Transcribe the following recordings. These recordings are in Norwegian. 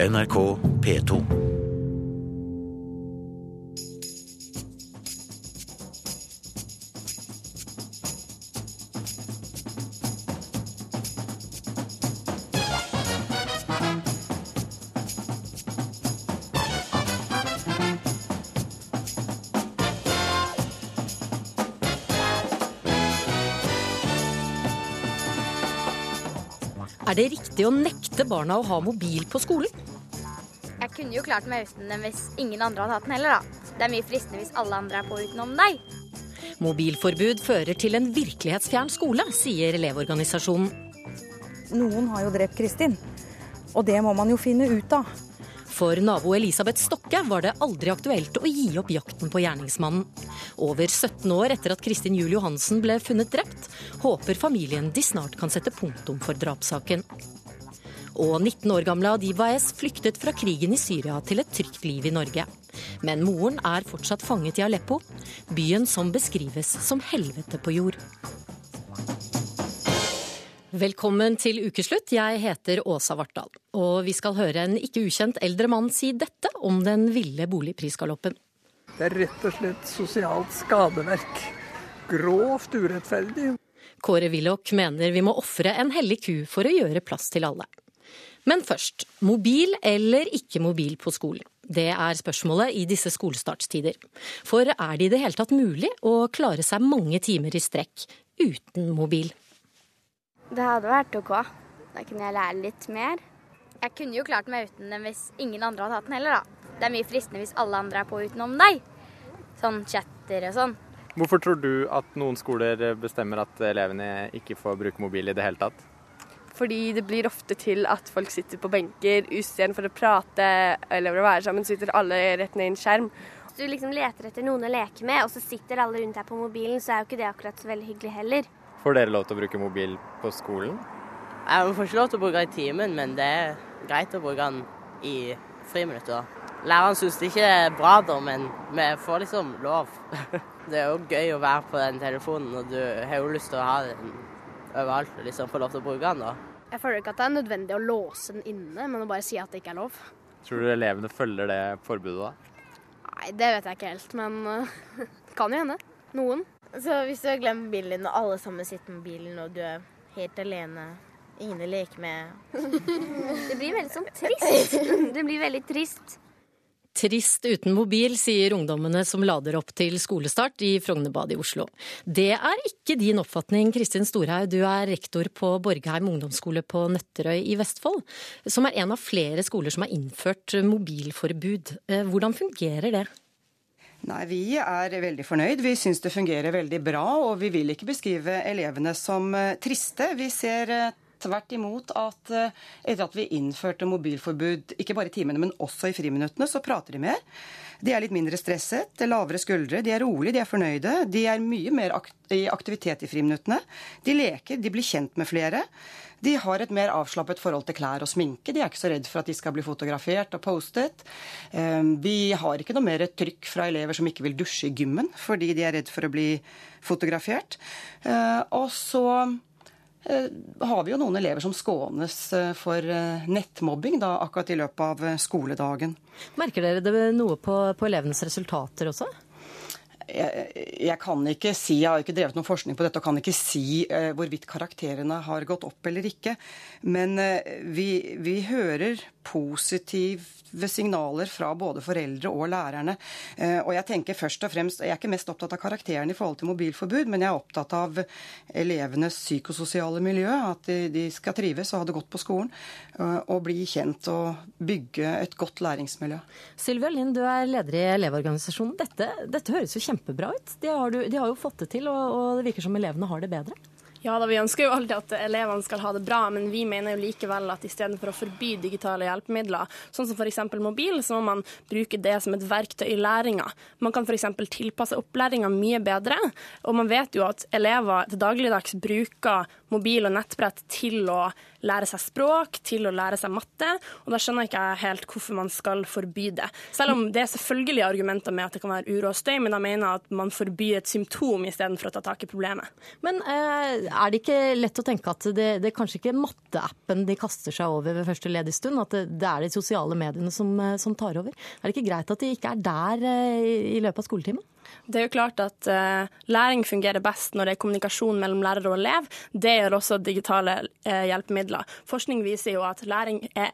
NRK P2. Er det riktig å nekte barna å ha mobil på skolen? Kunne jo klart meg uten den hvis ingen andre hadde hatt den heller, da. Det er mye fristende hvis alle andre er på utenom deg. Mobilforbud fører til en virkelighetsfjern skole, sier Elevorganisasjonen. Noen har jo drept Kristin, og det må man jo finne ut av. For nabo Elisabeth Stokke var det aldri aktuelt å gi opp jakten på gjerningsmannen. Over 17 år etter at Kristin Juel Johansen ble funnet drept, håper familien de snart kan sette punktum for drapssaken. Og 19 år gamle Adiba S flyktet fra krigen i Syria til et trygt liv i Norge. Men moren er fortsatt fanget i Aleppo, byen som beskrives som helvete på jord. Velkommen til ukeslutt. Jeg heter Åsa Vartdal. Og vi skal høre en ikke ukjent eldre mann si dette om den ville boligprisgaloppen. Det er rett og slett sosialt skadeverk. Grovt urettferdig. Kåre Willoch mener vi må ofre en hellig ku for å gjøre plass til alle. Men først, mobil eller ikke mobil på skolen? Det er spørsmålet i disse skolestartstider. For er det i det hele tatt mulig å klare seg mange timer i strekk uten mobil? Det hadde vært OK. Da kunne jeg lære litt mer. Jeg kunne jo klart meg uten den hvis ingen andre hadde hatt den heller, da. Det er mye fristende hvis alle andre er på utenom deg. Sånn chatter og sånn. Hvorfor tror du at noen skoler bestemmer at elevene ikke får bruke mobil i det hele tatt? Fordi det blir ofte til at folk sitter på benker istedenfor å prate eller å være sammen, sitter alle rett ned i en skjerm. Hvis du liksom leter etter noen å leke med, og så sitter alle rundt deg på mobilen, så er jo ikke det akkurat så veldig hyggelig heller. Får dere lov til å bruke mobil på skolen? Jeg får ikke lov til å bruke den i timen, men det er greit å bruke den i friminuttet. Læreren syns det ikke er bra, da, men vi får liksom lov. Det er jo gøy å være på den telefonen, og du har jo lyst til å ha den overalt og liksom få lov til å bruke den. da. Jeg føler ikke at det er nødvendig å låse den inne, men å bare si at det ikke er lov. Tror du elevene følger det forbudet da? Nei, det vet jeg ikke helt, men det kan jo hende. Noen. Så hvis du har glemt mobilen din, og alle sammen sitter med bilen, og du er helt alene, ingen å leke med Det blir veldig sånn trist. Det blir veldig trist. Trist uten mobil, sier ungdommene som lader opp til skolestart i Frognerbadet i Oslo. Det er ikke din oppfatning, Kristin Storhaug. Du er rektor på Borgheim ungdomsskole på Nøtterøy i Vestfold, som er en av flere skoler som har innført mobilforbud. Hvordan fungerer det? Nei, Vi er veldig fornøyd. Vi syns det fungerer veldig bra. Og vi vil ikke beskrive elevene som triste. Vi ser tvert imot at etter at vi innførte mobilforbud, ikke bare i timene, men også i friminuttene, så prater de mer. De er litt mindre stresset, lavere skuldre, de er rolige, de er fornøyde. De er mye mer i aktivitet i friminuttene. De leker, de blir kjent med flere. De har et mer avslappet forhold til klær og sminke. De er ikke så redd for at de skal bli fotografert og postet. Vi har ikke noe mer trykk fra elever som ikke vil dusje i gymmen fordi de er redd for å bli fotografert. Og så har vi jo noen elever som skånes for nettmobbing da, akkurat i løpet av skoledagen. Merker dere det noe på, på elevenes resultater også? Jeg, jeg, kan ikke si, jeg har ikke drevet noen forskning på dette og kan ikke si hvorvidt karakterene har gått opp eller ikke. Men vi, vi, hører positive signaler fra både foreldre og lærerne. Uh, og jeg tenker først og fremst, jeg er ikke mest opptatt av karakteren i forhold til mobilforbud, men jeg er opptatt av elevenes psykososiale miljø. At de, skal trives og ha det godt på skolen. og bli kjent og bygge et godt læringsmiljø. Sylvia Lind, du er leder i Elevorganisasjonen. Dette, dette høres jo kjempebra ut. De har, de har, jo fått det til, og, og det virker som elevene har det bedre. Ja da, Vi ønsker jo alltid at elevene skal ha det bra, men vi mener jo likevel at istedenfor å forby digitale hjelpemidler, sånn som f.eks. mobil, så må man bruke det som et verktøy i læringa. Man kan f.eks. tilpasse opplæringa mye bedre, og man vet jo at elever til dagligdags bruker mobil og nettbrett til å lære seg språk, til å lære seg matte. Og da skjønner jeg ikke helt hvorfor man skal forby det. Selv om det er selvfølgelig argumenter med at det kan være uro og støy, men da mener jeg at man forbyr et symptom istedenfor å ta tak i problemet. Men eh, er det ikke lett å tenke at det, det er kanskje ikke matteappen de kaster seg over ved første ledige stund, at det, det er de sosiale mediene som, eh, som, tar over? Er det ikke greit at de ikke er der eh, i løpet av skoletimen? Det er jo klart at uh, læring fungerer best når det er kommunikasjon mellom lærer og elev. Det gjør også digitale uh, hjelpemidler. Forskning viser jo at læring er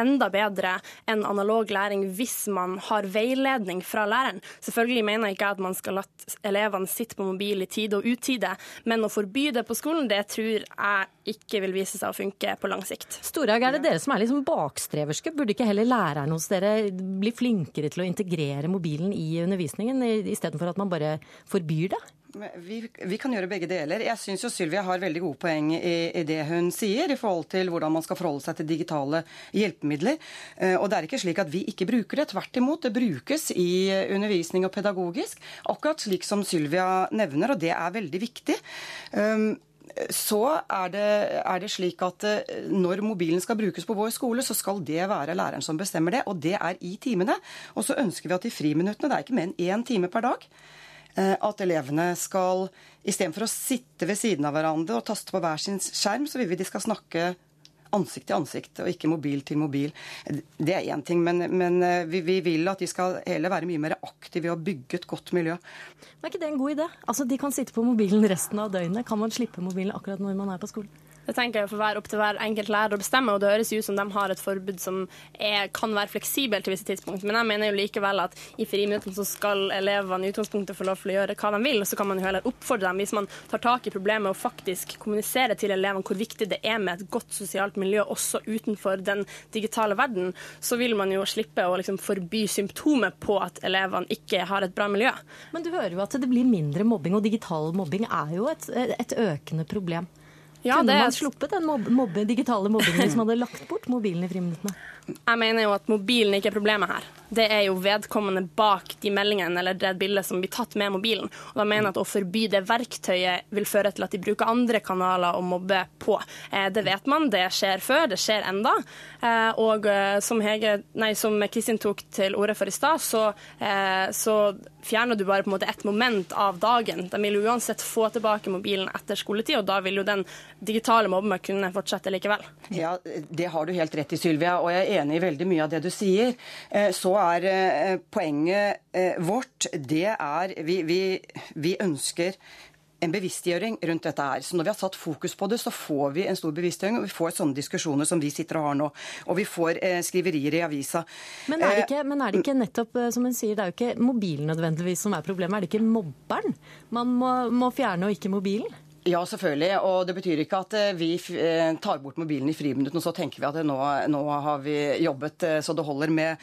enda bedre enn analog læring hvis man har veiledning fra læreren. Selvfølgelig mener jeg ikke at man skal la elevene sitte på mobil i tide og utide, men å forby det på skolen, det tror jeg ikke vil vise seg å funke på lang sikt. Storhaug, er det dere som er liksom bakstreverske? Burde ikke heller læreren hos dere bli flinkere til å integrere mobilen i undervisningen, istedenfor at man bare forbyr det? Vi, vi, kan gjøre begge deler. Jeg syns jo Sylvia har veldig gode poeng i, i, det hun sier i forhold til hvordan man skal forholde seg til digitale hjelpemidler. Uh, og det er ikke slik at vi ikke bruker det. Tvert imot, det brukes i undervisning og pedagogisk. Akkurat slik som Sylvia nevner, og det er veldig viktig. Um, så er det, er det, slik at uh, når mobilen skal brukes på vår skole, så skal det være læreren som bestemmer det, og det er i timene. Og så ønsker vi at i friminuttene, det er ikke mer enn én time per dag, Eh, at elevene skal Istedenfor å sitte ved siden av hverandre og taste på hver sin skjerm, så vil vi de skal snakke ansikt til ansikt, og ikke mobil til mobil. Det er én ting, men, men eh, vi, vi, vil at de skal heller være mye mer aktive og bygge et godt miljø. Men er ikke det en god idé? Altså, De kan sitte på mobilen resten av døgnet. Kan man slippe mobilen akkurat når man er på skolen? Det tenker jeg får være opp til hver enkelt lærer å bestemme, og det høres ut som de har et forbud som er, kan være fleksibelt til visse tidspunkt. Men jeg mener jo likevel at i friminuttene så skal elevene i utgangspunktet få lov til å gjøre hva de vil, og så kan man jo heller oppfordre dem, hvis man tar tak i problemet og faktisk kommuniserer til elevene hvor viktig det er med et godt sosialt miljø også utenfor den digitale verden, så vil man jo slippe å liksom forby symptomet på at elevene ikke har et bra miljø. Men du hører jo at det blir mindre mobbing, og digital mobbing er jo et, et økende problem. Ja, Kunne man sluppet den mob mobbe, digitale mobbingen hvis man hadde lagt bort mobilen i friminuttene? Jeg mener jo at mobilen ikke er problemet her. Det er jo vedkommende bak de meldingene eller det bildet som blir tatt med mobilen. Og da mener jeg at å forby det verktøyet vil føre til at de bruker andre kanaler å mobbe på. Eh, det vet man, det skjer før, det skjer enda. Eh, og eh, som, Hege, nei, som Kristin tok til orde for i stad, så, så fjerner du bare på en måte et moment av dagen. De vil uansett få tilbake mobilen etter skoletid, og da vil jo den digitale mobben kunne fortsette likevel. Ja, det har du helt rett i, Sylvia, og jeg er enig i veldig mye av det du sier. Så er eh, poenget eh, vårt det er vi, vi, vi ønsker en bevisstgjøring rundt dette her. Så når vi har satt fokus på det, så får vi en stor bevisstgjøring, og vi får sånne diskusjoner som vi sitter og har nå. Og vi får eh, skriverier i avisa. Men er, ikke, men er, det ikke, nettopp, som hun sier, det er jo ikke mobilen nødvendigvis som er problemet. Er det ikke mobberen man må, må fjerne, og ikke mobilen? Ja, selvfølgelig. Og det betyr ikke at eh, vi eh, tar bort mobilen i friminuttene og så tenker vi at nå, nå, har vi jobbet eh, så det holder med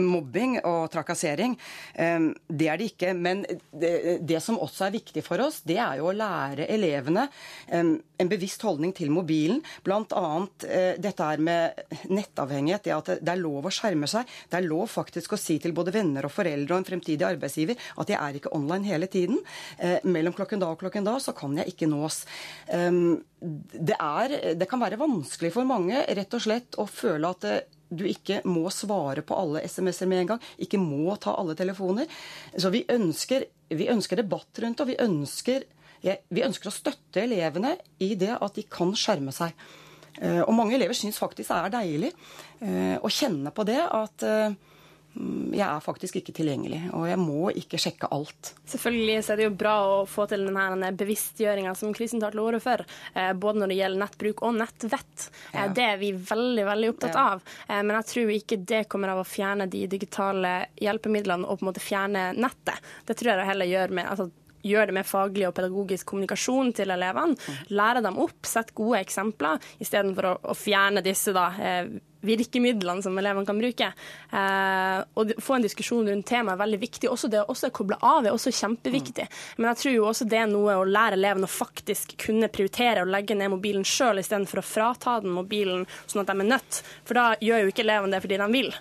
mobbing og trakassering. Det er det ikke. Men det, det, som også er viktig for oss, det er jo å lære elevene en bevisst holdning til mobilen. Bl.a. dette her med nettavhengighet. Det at det er lov å skjerme seg. Det er lov faktisk å si til både venner og foreldre og en fremtidig arbeidsgiver at jeg er ikke online hele tiden. Mellom klokken da og klokken da så kan jeg ikke ikke nås. Ehm, det, er, det kan være vanskelig for mange rett og slett å føle at det du ikke må svare på alle SMS-er med en gang. Ikke må ta alle telefoner. Så vi ønsker, vi ønsker debatt rundt det, og vi ønsker, vi ønsker, å støtte elevene i det at de kan skjerme seg. Eh, og mange elever syns faktisk det er deilig eh, å kjenne på det at Mm, jeg er faktisk ikke tilgjengelig, og jeg må ikke sjekke alt. Selvfølgelig så er det jo bra å få til denne bevisstgjøringa som Kristin tar til orde for, eh, både når det gjelder nettbruk og nettvett. Eh, ja. Det er vi veldig veldig opptatt ja. av. Eh, men jeg tror ikke det kommer av å fjerne de digitale hjelpemidlene og på en måte fjerne nettet. Det tror jeg heller gjør med altså, gjøre det med faglig og pedagogisk kommunikasjon til elevene. Lære dem opp, sette gode eksempler, istedenfor å, å fjerne disse da, virkemidlene som elevene kan bruke. Eh, og få en diskusjon rundt temaet er veldig viktig. Også det å koble av er også kjempeviktig. Men jeg tror jo også det er noe å lære elevene å faktisk kunne prioritere å legge ned mobilen sjøl, istedenfor å frata den mobilen sånn at de er nødt. For da gjør jo ikke elevene det fordi de vil.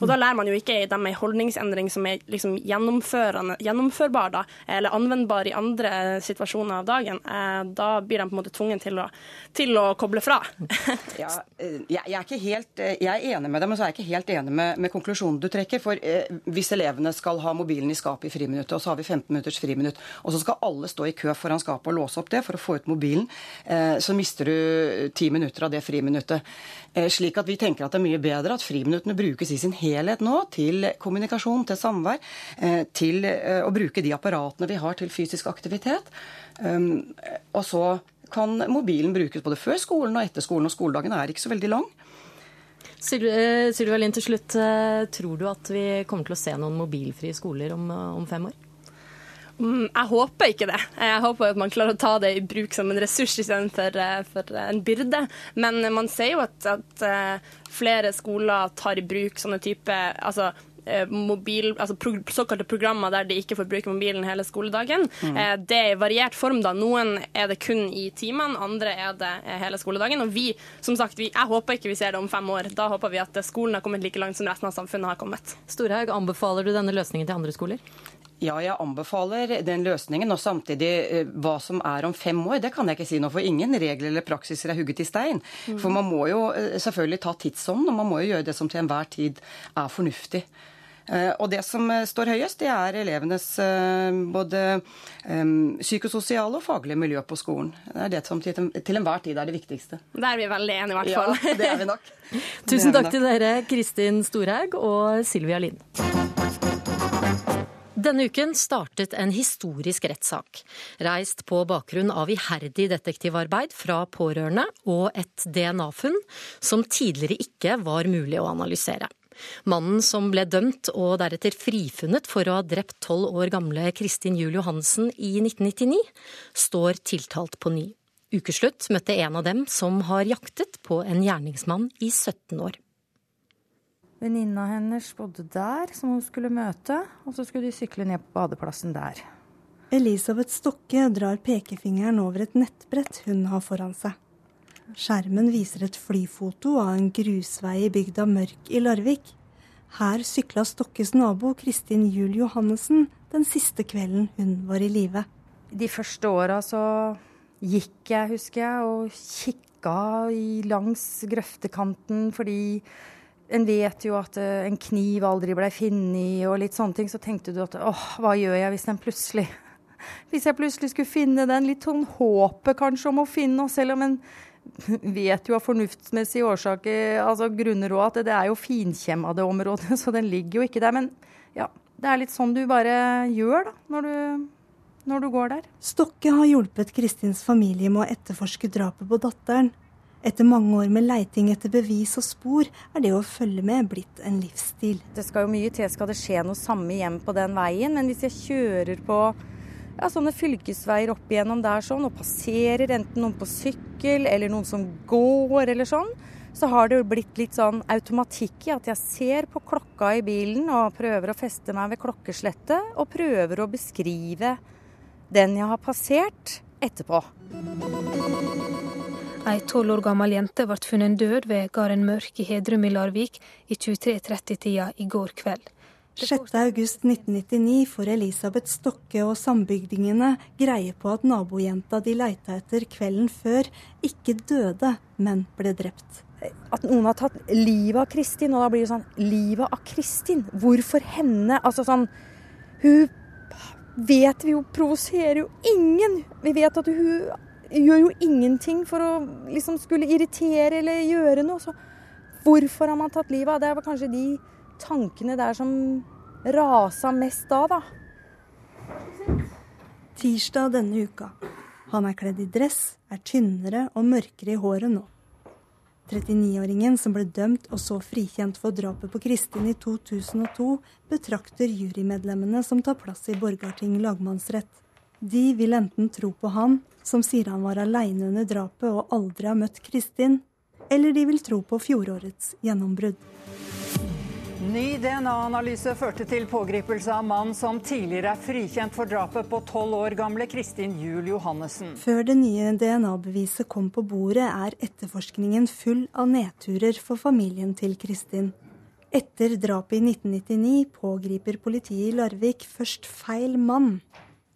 Og da lærer man jo ikke dem ei holdningsendring som er liksom gjennomførbar da, eller anvendbar i andre situasjoner av dagen. Eh, da blir de på en måte tvunget til å, til å koble fra. ja, eh, jeg, er er helt, eh, jeg, er enig med deg, men så er jeg ikke helt enig med, med konklusjonen du trekker. For eh, hvis elevene skal ha mobilen i skapet i friminuttet, og så har vi 15 minutters friminutt, og så skal alle stå i kø foran skapet og låse opp det for å få ut mobilen, eh, så mister du ti minutter av det friminuttet. Eh, slik at vi tenker at det er mye bedre at friminuttene brukes i sin helhet nå til kommunikasjon, til samvær, eh, til eh, å bruke de apparatene vi har til fysisk aktivitet. Um, og så kan mobilen brukes både før skolen og etter skolen, og skoledagen er ikke så veldig lang. Sylvia Lind, til slutt. Tror du at vi kommer til å se noen mobilfrie skoler om, om fem år? Mm, jeg håper ikke det. Jeg håper at man klarer å ta det i bruk som en ressurs istedenfor eh, for en byrde. Men man ser jo at, at eh, flere skoler tar i bruk sånne type altså, eh, Mobil, altså pro, såkalte programmer der de ikke får bruke mobilen hele skoledagen. Mm. Det er i variert form. da. Noen er det kun i timene, andre er det hele skoledagen. Og vi, som sagt, vi, jeg håper ikke vi ser det om fem år. Da håper vi at skolen har kommet like langt som resten av samfunnet har kommet. Storhaug, anbefaler du denne løsningen til andre skoler? Ja, jeg anbefaler den løsningen. Og samtidig, eh, hva som er om fem år, det kan jeg ikke si noe for. Ingen regler eller praksiser er hugget i stein. Mm. For man må jo eh, selvfølgelig ta tidsånden, og man må jo gjøre det som til enhver tid er fornuftig. Eh, og det som står høyest, det er elevenes både psykososiale og faglige miljø på skolen. Det er det som til enhver tid er det viktigste. Der er vi veldig enige, i hvert fall. Ja, det er vi nok. Tusen takk til dere, Kristin Storhaug og Sylvia Lind. Denne uken startet en historisk rettssak, reist på bakgrunn av iherdig detektivarbeid fra pårørende og et DNA-funn som tidligere ikke var mulig å analysere. Mannen som ble dømt og deretter frifunnet for å ha drept tolv år gamle Kristin Juel Johansen i 1999, står tiltalt på ny. Ukeslutt møtte en av dem som har jaktet på en gjerningsmann i 17 år. Venninna hennes bodde der, som hun skulle møte, og så skulle de sykle ned på badeplassen der. Elisabeth Stokke drar pekefingeren over et nettbrett hun har foran seg. Skjermen viser et flyfoto av en grusvei i bygda Mørk i Larvik. Her sykla Stokkes nabo Kristin Juel Johannessen den siste kvelden hun var i live. De første åra så gikk jeg, husker jeg, og kikka langs grøftekanten fordi en vet jo at uh, en kniv aldri blei funnet og litt sånne ting. Så tenkte du at åh, hva gjør jeg hvis den plutselig Hvis jeg plutselig skulle finne den? Litt sånn håpet kanskje om å finne noe, selv om en vet jo av fornuftsmessige årsaker, altså grunner òg, at det er jo finkjemma det området, så den ligger jo ikke der. Men ja, det er litt sånn du bare gjør da, når du, når du går der. Stokke har hjulpet Kristins familie med å etterforske drapet på datteren. Etter mange år med leiting etter bevis og spor, er det å følge med blitt en livsstil. Det skal jo mye til skal det skje noe samme igjen på den veien, men hvis jeg kjører på ja, sånne fylkesveier opp igjennom der sånn, og passerer enten noen på sykkel eller noen som går eller sånn, så har det jo blitt litt sånn automatikk i at jeg ser på klokka i bilen og prøver å feste meg ved klokkeslettet, og prøver å beskrive den jeg har passert, etterpå. Ei tolv år gammel jente ble funnet død ved gården Mørk i Hedrum i Larvik i 23.30-tida i går kveld. 6.8.1999 får Elisabeth Stokke og sambygdingene greie på at nabojenta de leita etter kvelden før, ikke døde, men ble drept. At noen har tatt livet av Kristin, og da blir det sånn Livet av Kristin? Hvorfor henne? Altså sånn Hun vet vi jo provoserer jo ingen. Vi vet at hun gjør jo ingenting for å liksom skulle irritere eller gjøre noe. Så hvorfor har man tatt livet av? Det var kanskje de tankene der som rasa mest da, da. Tirsdag denne uka. Han er kledd i dress, er tynnere og mørkere i håret nå. 39-åringen som ble dømt og så frikjent for drapet på Kristin i 2002, betrakter jurymedlemmene som tar plass i Borgarting lagmannsrett. De vil enten tro på han, som sier han var aleine under drapet og aldri har møtt Kristin, eller de vil tro på fjorårets gjennombrudd. Ny DNA-analyse førte til pågripelse av mann som tidligere er frikjent for drapet på tolv år gamle Kristin Juel Johannessen. Før det nye DNA-beviset kom på bordet, er etterforskningen full av nedturer for familien til Kristin. Etter drapet i 1999 pågriper politiet i Larvik først feil mann.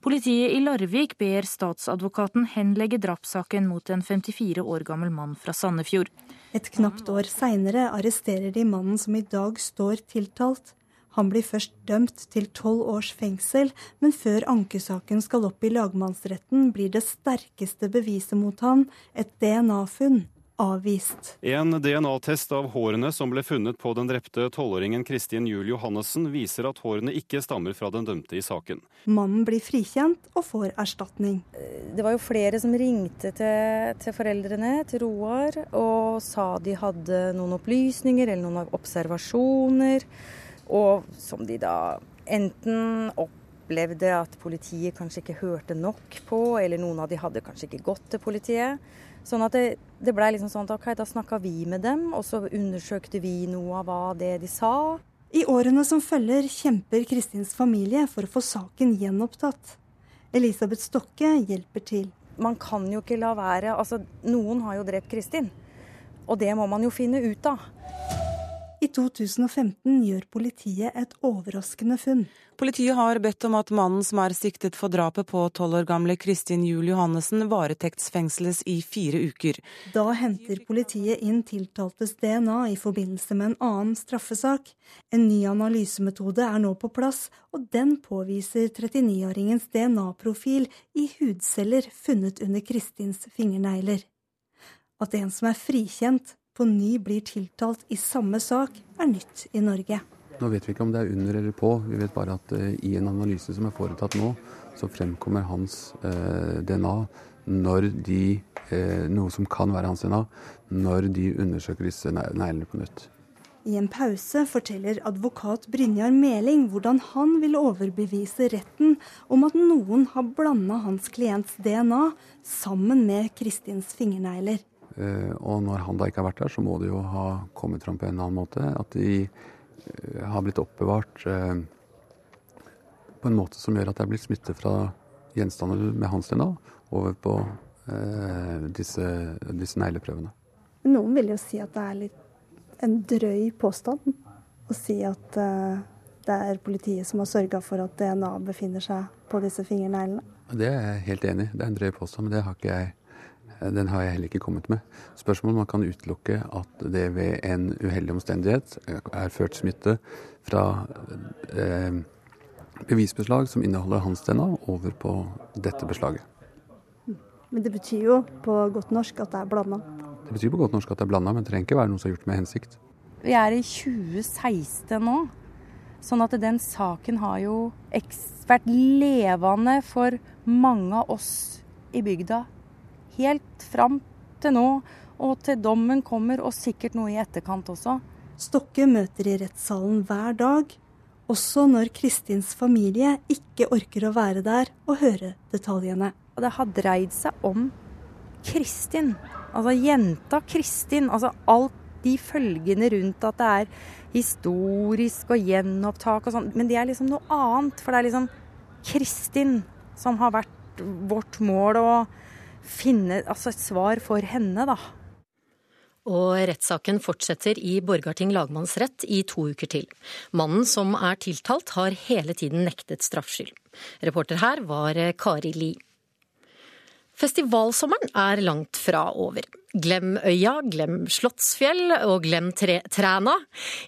Politiet i Larvik ber statsadvokaten henlegge drapssaken mot en 54 år gammel mann fra Sandefjord. Et knapt år seinere arresterer de mannen som i dag står tiltalt. Han blir først dømt til tolv års fengsel, men før ankesaken skal opp i lagmannsretten, blir det sterkeste beviset mot han et DNA-funn avvist. En DNA-test av hårene som ble funnet på den drepte tolvåringen Kristin Juel Johannessen, viser at hårene ikke stammer fra den dømte i saken. Mannen blir frikjent og får erstatning. Det var jo flere som ringte til, til foreldrene til Roar og sa de hadde noen opplysninger eller noen observasjoner, og som de da enten opplevde at politiet kanskje ikke hørte nok på, eller noen av de hadde kanskje ikke gått til politiet. Sånn at det, det blei liksom sånn at ok, da snakka vi med dem, og så undersøkte vi noe av hva det de sa. I årene som følger kjemper Kristins familie for å få saken gjenopptatt. Elisabeth Stokke hjelper til. Man kan jo ikke la være Altså, noen har jo drept Kristin. Og det må man jo finne ut av. I 2015 gjør politiet et overraskende funn. Politiet har bedt om at mannen som er siktet for drapet på tolv år gamle Kristin Juel Johannessen, varetektsfengsles i fire uker. Da henter politiet inn tiltaltes DNA i forbindelse med en annen straffesak. En ny analysemetode er nå på plass, og den påviser 39-åringens DNA-profil i hudceller funnet under Kristins fingernegler. At en som er frikjent, på ny blir tiltalt i samme sak, er nytt i Norge. Nå vet vi ikke om det er under eller på, vi vet bare at uh, i en analyse som er foretatt nå, så fremkommer hans eh, DNA når de, eh, noe som kan være hans DNA, når de undersøker disse neglene på nytt. I en pause forteller advokat Brynjar Meling hvordan han vil overbevise retten om at noen har blanda hans klients DNA sammen med Kristins fingernegler. Eh, og når han da ikke har vært der, så må det jo ha kommet fram på en eller annen måte. At de eh, har blitt oppbevart eh, på en måte som gjør at det er blitt smitte fra gjenstander med hans DNA over på disse, disse negleprøvene. Noen vil jo si at det er litt en drøy påstand å si at det er politiet som har sørga for at DNA befinner seg på disse fingerneglene. Det er jeg helt enig i. Det er en drøy påstand, men det har ikke jeg den har jeg heller ikke kommet med. Spørsmålet man kan utelukke at det ved en uheldig omstendighet er ført smitte fra eh, bevisbeslag som inneholder hans DNA, over på dette beslaget. Men det betyr jo på godt norsk at det er blanda? Det betyr på godt norsk at det er blanda, men det trenger ikke være noe som er gjort med hensikt. Vi er i 2016 nå, sånn at den saken har jo vært levende for mange av oss i bygda helt fram til nå, og til dommen kommer, og sikkert noe i etterkant også. Stokke møter i rettssalen hver dag, også når Kristins familie ikke orker å være der og høre detaljene. Det har dreid seg om Kristin, altså jenta Kristin. Altså alt de følgene rundt at det er historisk og gjenopptak og sånn. Men det er liksom noe annet, for det er liksom Kristin som har vært vårt mål. og finne altså et svar for henne, da. Og rettssaken fortsetter i Borgarting lagmannsrett i to uker til. Mannen som er tiltalt, har hele tiden nektet straffskyld. Reporter her var Kari Li. Festivalsommeren er langt fra over. Glem øya, glem Slottsfjell og glem tre Træna.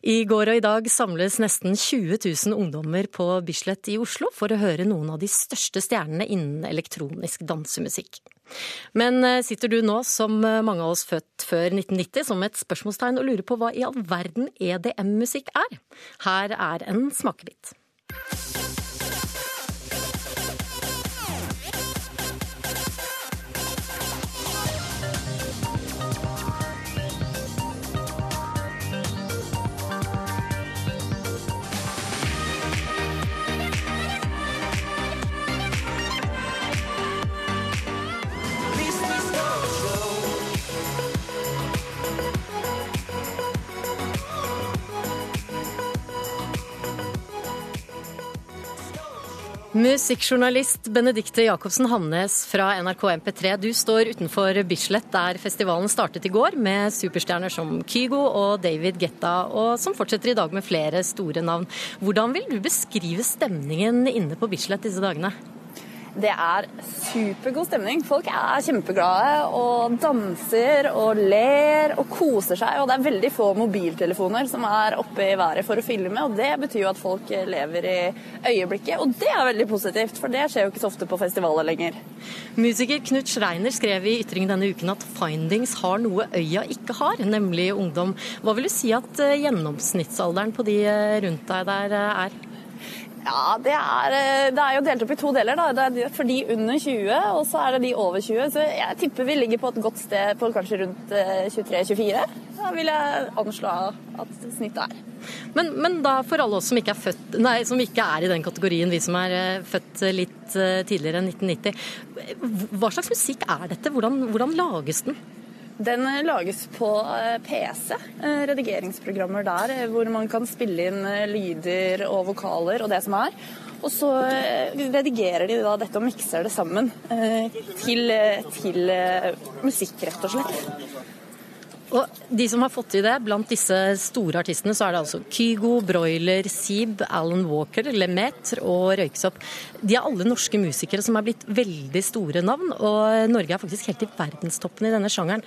I går og i dag samles nesten 20 000 ungdommer på Bislett i Oslo for å høre noen av de største stjernene innen elektronisk dansemusikk. Men eh, sitter du nå, som eh, mange av oss født før 1990, som et spørsmålstegn og lurer på hva i all verden EDM-musikk er? Her er en smakebit. Musikkjournalist Benedikte Jacobsen Hannes fra NRK MP3. Du står utenfor Bislett, der festivalen startet i går, med superstjerner som Kygo og David Getta, og som fortsetter i dag med flere store navn. Hvordan vil du beskrive stemningen inne på Bislett disse dagene? Det er supergod stemning. Folk er kjempeglade og danser og ler og koser seg. Og det er veldig få mobiltelefoner som er oppe i været for å filme, og det betyr jo at folk lever i øyeblikket. Og det er veldig positivt, for det skjer jo ikke så ofte på festivaler lenger. Musiker Knut Schreiner skrev i Ytring denne uken at Findings har noe øya ikke har, nemlig ungdom. Hva vil du si at eh, gjennomsnittsalderen på de eh, rundt deg der eh, er? Ja, det er, eh, det er, jo delt opp i to deler. da. Det er for de under 20, og så er det de over 20. Så jeg tipper vi ligger på et godt sted på kanskje rundt 23-24. Eh, da vil jeg anslå at snittet er. Men, men, da for alle oss som ikke, født, nei, som ikke er i den kategorien, vi som er eh, født litt tidligere enn 1990, hva slags musikk er dette? Hvordan, hvordan lages den? Den lages på eh, PC, eh, redigeringsprogrammer der, eh, hvor man kan spille inn lyder og vokaler og det som er. Og så redigerer de da dette og mikser det sammen til, til musikk, rett og slett. Og de som har fått til det, blant disse store artistene, så er det altså Kygo, Broiler, Seeb, Alan Walker, Lemaitre og Røyksopp. De er alle norske musikere som er blitt veldig store navn, og Norge er faktisk helt i verdenstoppen i denne sjangeren.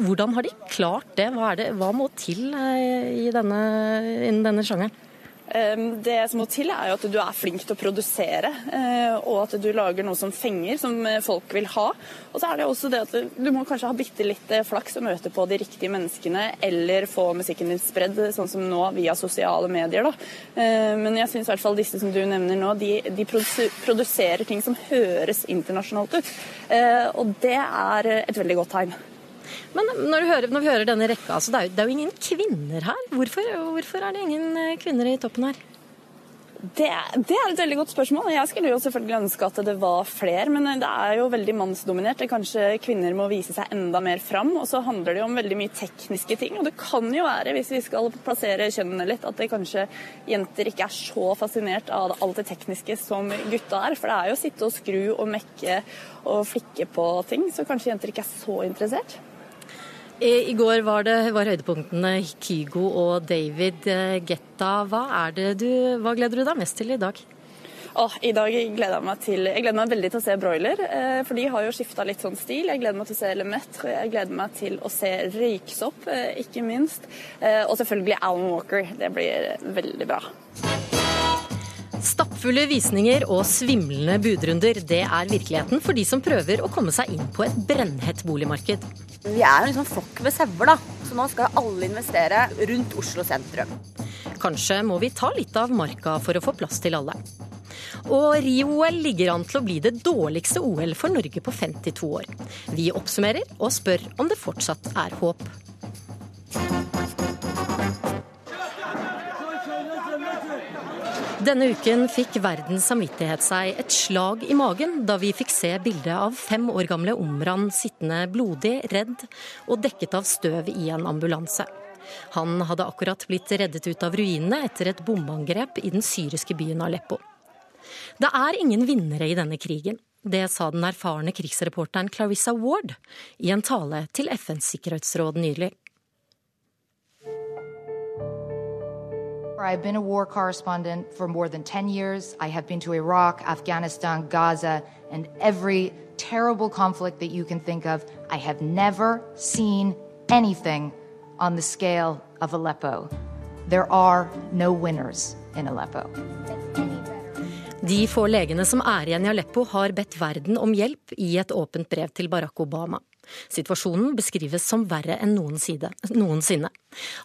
Hvordan har de klart det? Hva, det? Hva må til eh, i denne, innen denne sjangeren? Det som må til, er jo at du er flink til å produsere, eh, og at du lager noe som fenger, som eh, folk vil ha. Og så er det også det at du må kanskje ha bitte litt eh, flaks og møte på de riktige menneskene, eller få musikken din spredd, sånn som nå via sosiale medier. Da. Men jeg syns i hvert fall disse som du nevner nå, de, de produserer ting som høres internasjonalt ut. Og det er et veldig godt tegn. Men når, hører, når, vi hører denne rekka, altså det, er jo, det, er jo, ingen kvinner her. Hvorfor, hvorfor, er det ingen eh, kvinner i toppen her? Det, det, er et veldig godt spørsmål. Jeg skulle jo selvfølgelig ønske at det var flere, men det er jo veldig mannsdominert. Kanskje kvinner må vise seg enda mer fram. Og så handler det jo om veldig mye tekniske ting. Og det kan jo være, hvis vi skal plassere kjønnene litt, at det kanskje jenter ikke er så fascinert av alt det tekniske som gutta er. For det er jo å sitte og skru og mekke og flikke på ting, så kanskje jenter ikke er så interessert. I går var det var høydepunktene Kygo og David eh, Getta. Hva, du, hva gleder du deg mest til i dag? Oh, I dag gleder jeg meg til Jeg gleder meg veldig til å se Broiler, eh, for de har jo skifta litt sånn stil. Jeg gleder meg til å se Lemaitre, jeg gleder meg til å se Røyksopp, eh, ikke minst. Og selvfølgelig Alan Walker. Det blir veldig bra. Stappfulle visninger og svimlende budrunder, det er virkeligheten for de som prøver å komme seg inn på et brennhett boligmarked. Vi er en liksom flokk med sauer, da. Så nå skal alle investere rundt Oslo sentrum. Kanskje må vi ta litt av marka for å få plass til alle. Og Rio-OL ligger an til å bli det dårligste OL for Norge på 52 år. Vi oppsummerer og spør om det fortsatt er håp. Denne uken fikk verdens samvittighet seg et slag i magen da vi fikk se bildet av fem år gamle Omran sittende blodig, redd og dekket av støv i en ambulanse. Han hadde akkurat blitt reddet ut av ruinene etter et bombeangrep i den syriske byen Aleppo. Det er ingen vinnere i denne krigen. Det sa den erfarne krigsreporteren Clarissa Ward i en tale til FNs sikkerhetsråd nylig. I've been a war correspondent for more than 10 years. I have been to Iraq, Afghanistan, Gaza, and every terrible conflict that you can think of. I have never seen anything on the scale of Aleppo. There are no winners in Aleppo. De få legene som er igjen i Aleppo, har bedt verden om hjelp i et åpent brev til Barack Obama. Situasjonen beskrives som verre enn noensinne.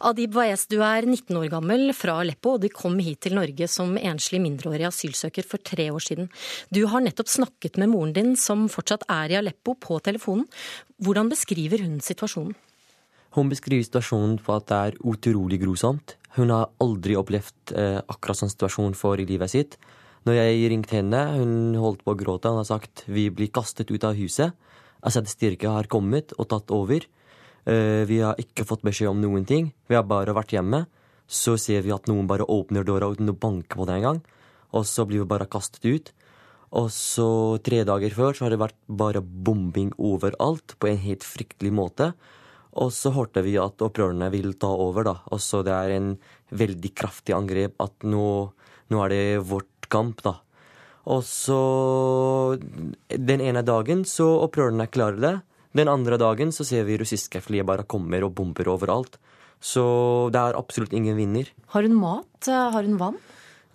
Adib Waez, du er 19 år gammel fra Aleppo, og du kom hit til Norge som enslig mindreårig asylsøker for tre år siden. Du har nettopp snakket med moren din, som fortsatt er i Aleppo, på telefonen. Hvordan beskriver hun situasjonen? Hun beskriver situasjonen på at det er utrolig grusomt. Hun har aldri opplevd eh, akkurat sånn situasjon for i livet sitt. Når jeg ringte henne, hun holdt på å gråte. Hun har sagt vi blir kastet ut av huset. Assad styrke har kommet og tatt over. Eh, vi har ikke fått beskjed om noen ting. Vi har bare vært hjemme. Så ser vi at noen bare åpner døra uten å banke på det engang. og så blir vi bare kastet ut. Og så tre dager før så har det vært bare bombing overalt på en helt fryktelig måte. Og så hørte vi at opprørerne vil ta over, da. Og så det er en veldig kraftig angrep at nå, nå er det vårt kamp, da. Og så Den ene dagen så opprørerne klarer det. Den andre dagen så ser vi russiske fly bare kommer og bomber overalt. Så det er absolutt ingen vinner. Har hun mat? Har hun vann?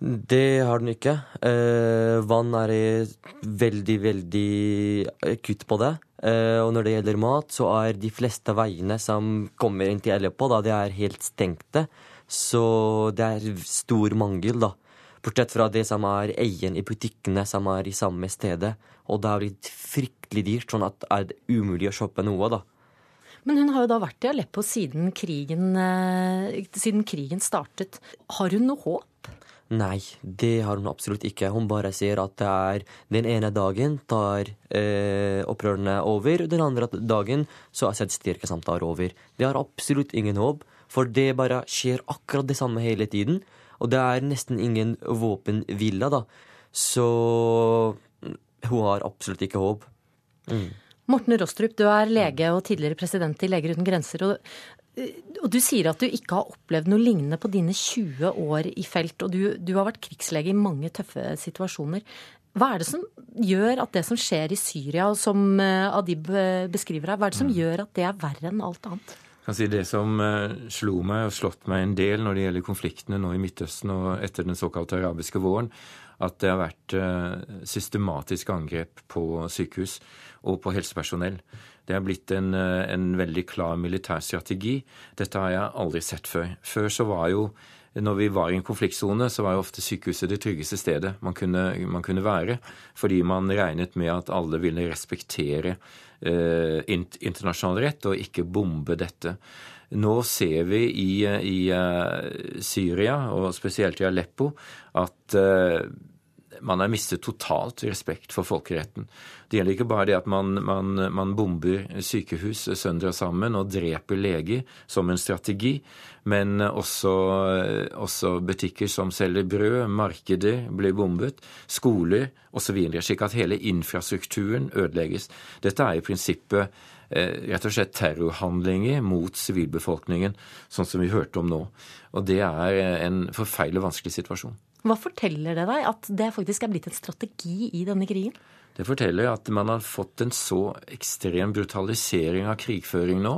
Det har den ikke. Eh, vann er veldig, veldig kutt på det. Eh, og når det gjelder mat, så er de fleste veiene som kommer inn til Aleppo, da, det er helt stengte. Så det er stor mangel, da. Bortsett fra det som er eien i butikkene som er i samme stedet. Og det har blitt fryktelig dyrt, sånn at det er umulig å shoppe noe, da. Men hun har jo da vært i Aleppo siden krigen, eh, siden krigen startet. Har hun noe håp? Nei, det har hun absolutt ikke. Hun bare sier at det er den ene dagen tar eh, opprørene over, og den andre dagen så er tar over. Det har absolutt ingen håp, for det bare skjer akkurat det samme hele tiden. Og det er nesten ingen våpenhvile, da. Så hun har absolutt ikke håp. Mm. Morten Rostrup, du er lege og tidligere president i Leger uten grenser. og og du sier at du ikke har opplevd noe lignende på dine 20 år i felt. Og du, du, har vært krigslege i mange tøffe situasjoner. Hva er det som gjør at det som skjer i Syria, som eh, Adib eh, beskriver her, hva er det som mm. gjør at det er verre enn alt annet? Si det som eh, slo meg og slått meg en del når det gjelder konfliktene nå i Midtøsten og etter den såkalte arabiske våren, at det har vært systematiske angrep på sykehus og på helsepersonell. Det er blitt en, eh, en veldig klar militær strategi. Dette har jeg aldri sett før. Før så var jo når vi var i en konfliktsone, så var jo ofte sykehuset det tryggeste stedet man kunne, man kunne være. Fordi man regnet med at alle ville respektere eh, internasjonal rett og ikke bombe dette. Nå ser vi i, i uh, Syria, og spesielt i Aleppo, at uh, man har mistet totalt respekt for folkeretten. Det gjelder ikke bare det at man, man, man bomber sykehus sønder og sammen og dreper leger som en strategi, men også, også butikker som selger brød, markeder blir bombet, skoler osv., slik at hele infrastrukturen ødelegges. Dette er i prinsippet eh, rett og slett terrorhandlinger mot sivilbefolkningen, sånn som vi hørte om nå. Og det er en forferdelig vanskelig situasjon. Hva forteller det deg at det faktisk er blitt en strategi i denne krigen? Det forteller at man har fått en så ekstrem brutalisering av krigføring nå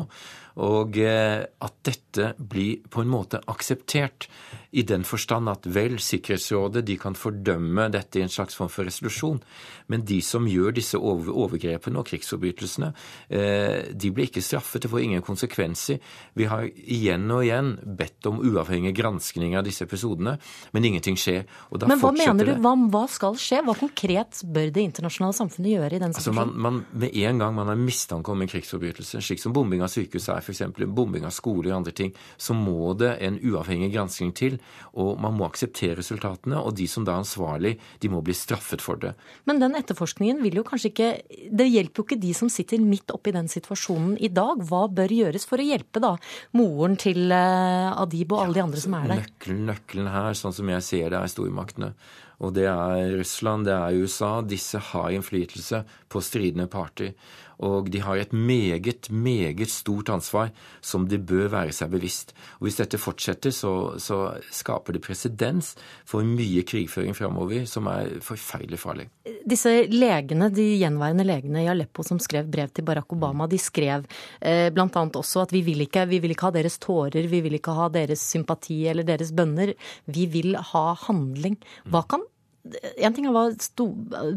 og eh, at dette blir på en måte akseptert. I den forstand at vel, Sikkerhetsrådet de kan fordømme dette i en slags form for resolusjon, men de som gjør disse overgrepene og krigsforbrytelsene, eh, de blir ikke straffet. Det får ingen konsekvenser. Vi har igjen og igjen bedt om uavhengig granskning av disse episodene, men ingenting skjer. men hva mener du? Hva, hva, skal skje? Hva konkret bør det internasjonale samfunnet gjøre i den situasjonen? Altså man, man, med en gang man har mistanke om en krigsforbrytelse, slik som bombing av sykehus er f.eks. bombing av skoler og andre ting, så må det en uavhengig gransking til. Og man må akseptere resultatene, og de som da er ansvarlig, de må bli straffet for det. Men den etterforskningen vil jo kanskje ikke Det hjelper jo ikke de som sitter midt oppi den situasjonen i dag. Hva bør gjøres for å hjelpe da moren til eh, Adib og alle de andre som er der? Nøkkelen, nøkkelen her, sånn som jeg ser det, er stormaktene. Og det er Russland, det er USA. Disse har innflytelse på stridende parter. Og de har et meget, meget stort ansvar som de bør være seg bevisst. Og Hvis dette fortsetter, så, så skaper det presedens for mye krigføring framover som er forferdelig farlig. Disse legene, de gjenværende legene i Aleppo som skrev brev til Barack Obama, de skrev eh, bl.a. også at vi vil, ikke, vi vil ikke ha deres tårer, vi vil ikke ha deres sympati eller deres bønner. Vi vil ha handling. Hva kan en ting er hva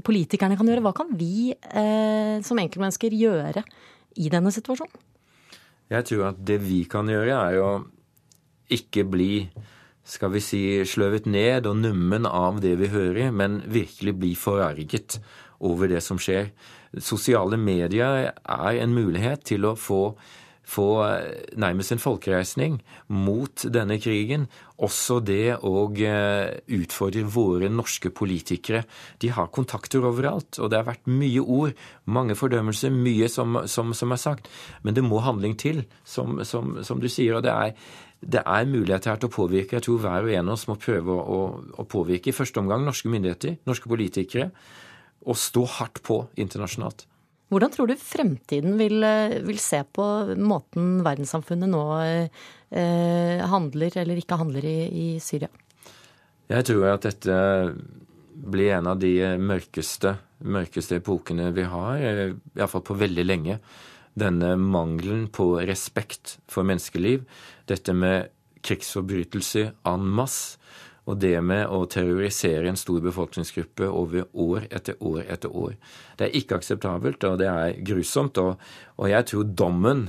politikerne kan gjøre. Hva kan vi eh, som enkeltmennesker gjøre i denne situasjonen? Jeg tror at det vi kan gjøre, er å ikke bli skal vi si, sløvet ned og nummen av det vi hører, men virkelig bli forarget over det som skjer. Sosiale medier er en mulighet til å få få nærmest en folkereisning mot denne krigen. Også det å utfordre våre norske politikere. De har kontakter overalt, og det har vært mye ord, mange fordømmelser, mye som, som, som er sagt. Men det må handling til, som, som, som du sier. og det er det er muligheter her til å påvirke. Jeg tror hver og en av oss må prøve å, å, påvirke i første omgang norske myndigheter, norske politikere, og stå hardt på internasjonalt. Hvordan tror du fremtiden vil, eh, vil se på måten verdenssamfunnet nå eh, handler eller ikke handler i, i, Syria? Jeg tror at dette blir en av de mørkeste, mørkeste epokene vi har, eh, iallfall på veldig lenge. Denne mangelen på respekt for menneskeliv. Dette med krigsforbrytelser en masse og det med å terrorisere en stor befolkningsgruppe over år etter år etter år. Det er ikke akseptabelt, og det er grusomt. Og, og jeg tror dommen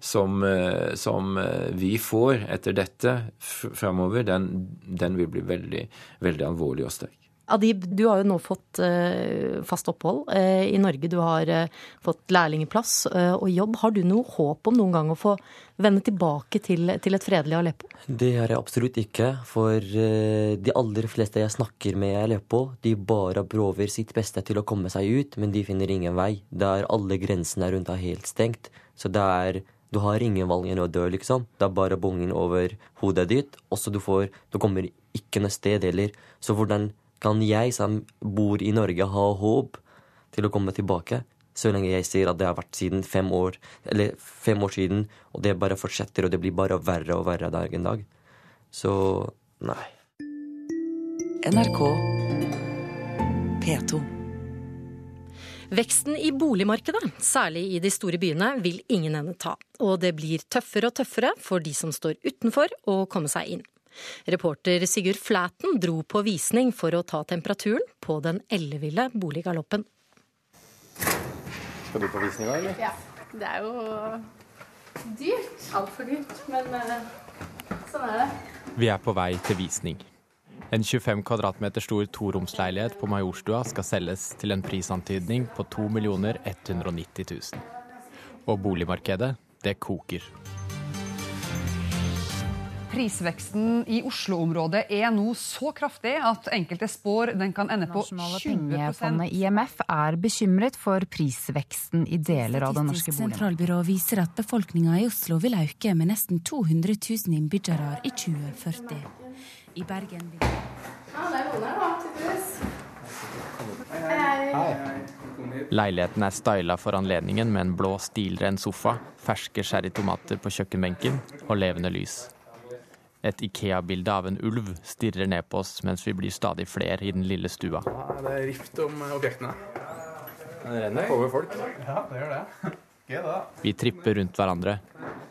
som, eh, som, eh, vi får etter dette framover, den, den, vil bli veldig, veldig alvorlig og sterk. Adib, du har jo nå fått uh, fast opphold uh, i Norge. Du har uh, fått lærlingplass og jobb. Har du noe håp om noen gang å få vende tilbake til, et fredelig Aleppo? Det har jeg absolutt ikke. For de aller fleste jeg snakker med i Aleppo, de bare prøver sitt beste til å komme seg ut, men de finner ingen vei. Der alle grensene rundt er helt stengt. Så det er du har ingen valg enn å dø, liksom. Det er bare bongen over hodet ditt, og så du får Du kommer ikke noe sted heller. Så hvordan kan jeg som bor i Norge, ha håp til å komme tilbake? Så lenge jeg sier at det har vært siden fem år, eller fem år siden, og det bare fortsetter, og det blir bare verre og verre dag en dag. Så nei. NRK P2 Veksten i boligmarkedet, særlig i de store byene, vil ingen ende ta. Og det blir tøffere og tøffere for de som står utenfor, å komme seg inn. Reporter Sigurd Flæten dro på visning for å ta temperaturen på den elleville boliggaloppen. Skal du på visning òg, eller? Ja. Det er jo dyrt. Altfor dyrt. Men uh, sånn er det. Vi er på vei til visning. En 25 kvadratmeter stor toromsleilighet på Majorstua skal selges til en prisantydning på 2 190 000. Og boligmarkedet, det koker. Prisveksten i Oslo-området er nå så kraftig at enkelte spår den kan ende på 20 Pengefondet IMF er bekymret for prisveksten i deler av det norske boligmarkedet. sentralbyrå viser at befolkninga i Oslo vil øke med nesten 200 000 innbyggere i 2040. I Bergen vil Ja, det er. Leiligheten er styla for anledningen med en blå stilren sofa, ferske sherrytomater på kjøkkenbenken og levende lys. Et Ikea-bilde av en ulv stirrer ned på oss mens vi blir stadig flere i den lille stua. Ja, det er rift om objektene. Det renner over folk. Ja, det gjør det. Gøy, da. Vi tripper rundt hverandre.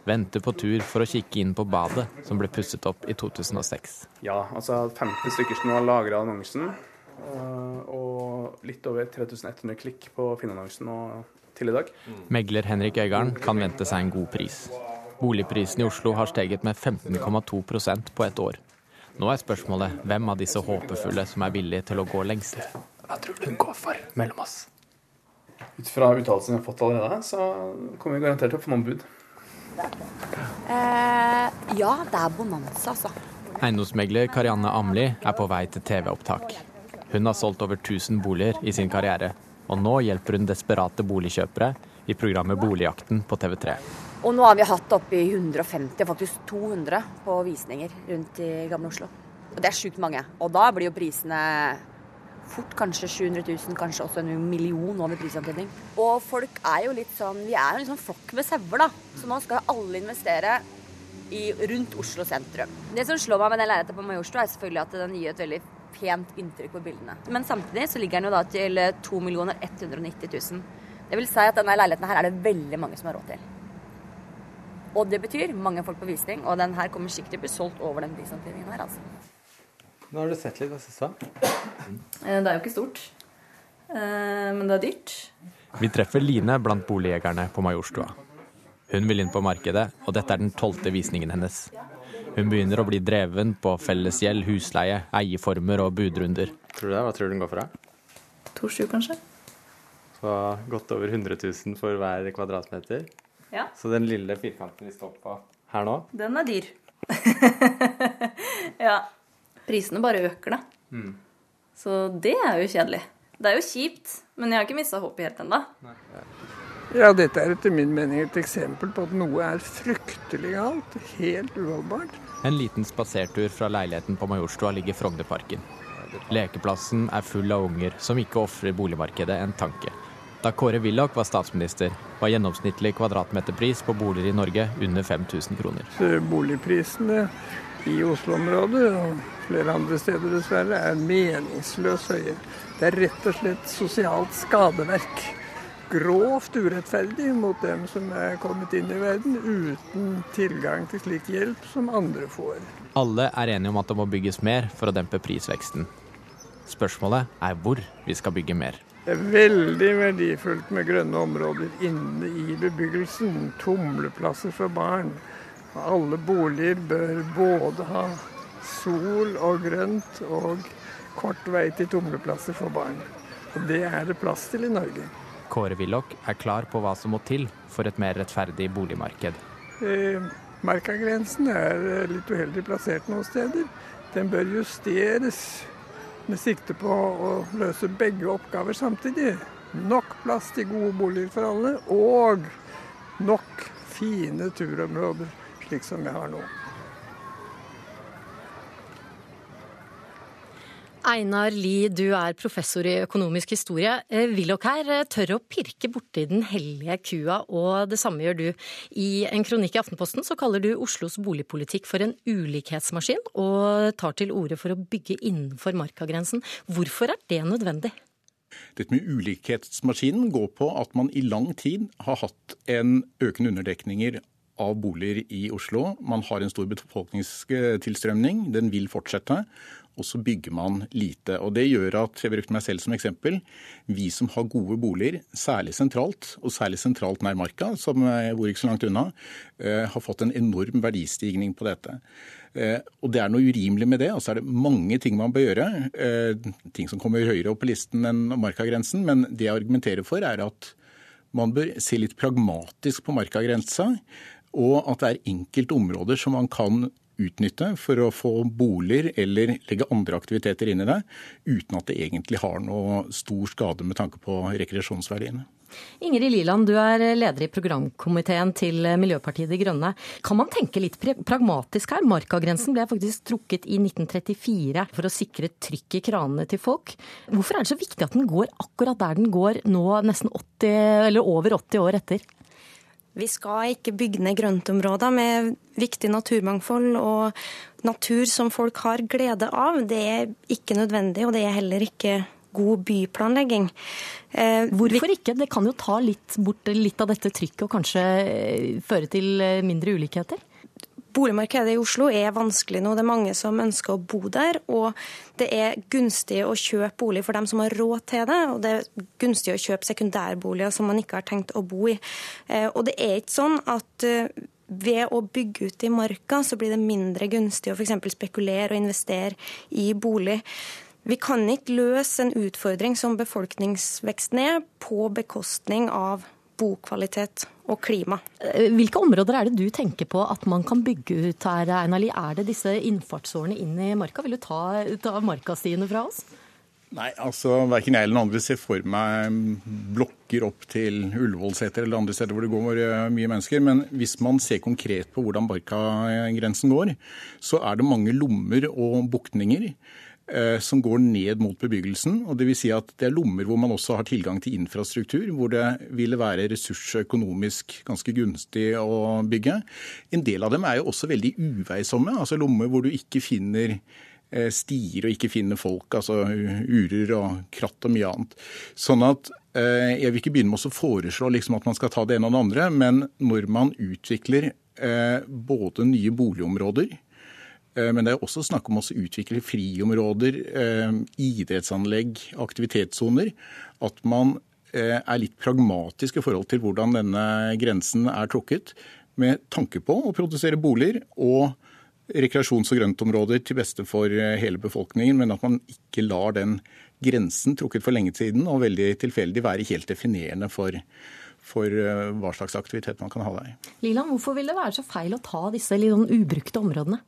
Venter på tur for å kikke inn på badet, som ble pusset opp i 2006. Ja, altså 15 stykker som har lagra annonsen. Eh, og litt over 3100 klikk på Finn-annonsen til i dag. Megler Henrik Øygarden kan vente seg en god pris. Boligprisen i Oslo har steget med 15,2% på et år. Nå er spørsmålet hvem av disse håpefulle som er villige til å gå lengst. Hva tror du hun går for mellom oss? Ut fra uttalelsen vi har fått allerede, så kommer vi garantert til å få noen bud. Eh, ja, det er bonanza, altså. Eiendomsmegler Karianne Amli er på vei til TV-opptak. Hun har solgt over 1000 boliger i sin karriere, og nå hjelper hun desperate boligkjøpere i programmet Boligjakten på TV3. Og nå har vi hatt oppi 150, faktisk 200 på visninger rundt i Gamle Oslo. Og det er sjukt mange. Og da blir jo prisene fort kanskje 700 000, kanskje også en million over prisantydning. Og folk er jo litt sånn Vi er jo en sånn flokk med sauer, da. Så nå skal alle investere i, rundt Oslo sentrum. Det som slår meg med den leiligheten på Majorstua, er selvfølgelig at den gir et veldig pent inntrykk på bildene. Men samtidig så ligger den jo da til 2 190 000. Det vil si at denne leiligheten her er det veldig mange som har råd til. Og det betyr mange folk på visning, og den her kommer sikkert til å bli solgt over den prisantydningen her, altså. Nå har du sett litt, hva du? Eh, det er jo ikke stort, eh, men det er dyrt. Vi treffer Line blant boligjegerne på Majorstua. Hun vil inn på markedet, og dette er den tolvte visningen hennes. Hun begynner å bli dreven på fellesgjeld, husleie, eieformer og budrunder. Tror du det? Hva tror du den går for? To sju, kanskje. Så godt over 100 000 for hver kvadratmeter? Ja. Så den lille firkanten vi står på her nå Den er dyr. ja. Prisene bare øker, da. mm. Så det er jo kjedelig. Det er jo kjipt, men jeg har ikke mista håpet helt ennå. Ja, dette er etter min mening et eksempel på at noe er fryktelig galt. Helt uholdbart. En liten spasertur fra leiligheten på Majorstua ligger Frognerparken. Lekeplassen er full av unger som ikke ofrer boligmarkedet en tanke. Da Kåre Willoch var statsminister, var gjennomsnittlig kvadratmeterpris på boliger i Norge under 5000 kroner. Boligprisene i Oslo-området og flere andre steder dessverre er meningsløst høye. Det er rett og slett sosialt skadeverk. Grovt urettferdig mot dem som er kommet inn i verden uten tilgang til slik hjelp som andre får. Alle er enige om at det må bygges mer for å dempe prisveksten. Spørsmålet er hvor vi skal bygge mer. Det er veldig verdifullt med grønne områder inne i bebyggelsen. Tumleplasser for barn. Alle boliger bør både ha sol og grønt og kort vei til tumleplasser for barn. Og det er det plass til i Norge. Kåre Willoch er klar på hva som må til for et mer rettferdig boligmarked. Eh, Markagrensen er eh, litt uheldig plassert noen steder. Den bør justeres med sikte på å løse begge oppgaver samtidig. Nok plass til gode boliger for alle, og nok fine turområder, slik som vi har nå. Einar Lie, du er professor i økonomisk historie. Eh, Willoch her eh, tør å pirke borti den hellige kua, og det samme gjør du. I en kronikk i Aftenposten så kaller du Oslos boligpolitikk for en ulikhetsmaskin, og tar til orde for å bygge innenfor markagrensen. Hvorfor er det nødvendig? Dette med ulikhetsmaskinen går på at man i lang tid har hatt en økende underdekninger av boliger i Oslo. Man har en stor befolkningstilstrømning, den vil fortsette og så bygger man lite. Og Det gjør at, jeg brukte meg selv som eksempel, vi som har gode boliger, særlig sentralt, og særlig sentralt nær Marka, som jeg bor ikke så langt unna, eh, har fått en enorm verdistigning på dette. Eh, og Det er noe urimelig med det. Altså er det mange ting man bør gjøre. Eh, ting som kommer høyere opp på listen enn markagrensen. Men det jeg argumenterer for, er at man bør se litt pragmatisk på markagrensa. Og at det er enkelte områder som man kan utnytte for å få boliger eller legge andre aktiviteter inn i det, uten at det egentlig har noe stor skade med tanke på rekreasjonsverdiene. Ingrid Liland, du er leder i programkomiteen til Miljøpartiet De Grønne. Kan man tenke litt pragmatisk her? Markagrensen ble faktisk trukket i 1934 for å sikre trykk i kranene til folk. Hvorfor er det så viktig at den går akkurat der den går nå, nesten 80, eller over 80 år etter? Vi skal ikke bygge ned grøntområder med viktig naturmangfold og natur som folk har glede av. Det er ikke nødvendig, og det er heller ikke god byplanlegging. Eh, Hvorfor ikke? Det kan jo ta litt bort litt av dette trykket og kanskje eh, føre til eh, mindre ulikheter? Boligmarkedet i Oslo er vanskelig nå. Det er mange som ønsker å bo der. Og det er gunstig å kjøpe bolig for dem som har råd til det. Og det er gunstig å kjøpe sekundærboliger som man ikke har tenkt å bo i. Eh, og det er ikke sånn at eh, ved å bygge ut i marka, så blir det mindre gunstig å f.eks. spekulere og investere i bolig. Vi kan ikke løse en utfordring som befolkningsveksten er, på bekostning av bokvalitet og klima. Eh, hvilke områder er det du tenker på at man kan bygge ut her, Einarli? Er det disse innfartsårene inn i marka? Vil du ta, ta markastiene fra oss? Nei, altså verken jeg eller noen andre ser for meg blokker opp til Ullevålseter eller andre steder hvor det går eh, mye mennesker. Men hvis man ser konkret på hvordan Barkagrensen går, så er det mange lommer og buktninger som går ned mot bebyggelsen. og det vil si at Det er lommer hvor man også har tilgang til infrastruktur, hvor det ville være ressursøkonomisk ganske gunstig å bygge. En del av dem er jo også veldig uveisomme, altså lommer hvor du ikke finner eh, stier og ikke finner folk, altså urer og kratt og mye annet. Sånn at eh, Jeg vil ikke begynne med å foreslå liksom at man skal ta det ene og det andre, men når man utvikler både nye boligområder, Eh, men det er også snakk om å utvikle friområder, eh, idrettsanlegg, aktivitetssoner. At man eh, er litt pragmatisk i forhold til hvordan denne grensen er trukket, med tanke på å produsere boliger og rekreasjons- og grøntområder til beste for hele befolkningen, men at man ikke lar den grensen trukket for lenge siden og veldig tilfeldig være helt definerende for, for eh, hva slags aktivitet man kan ha der. Liland, hvorfor vil det være så feil å ta disse litt sånn ubrukte områdene?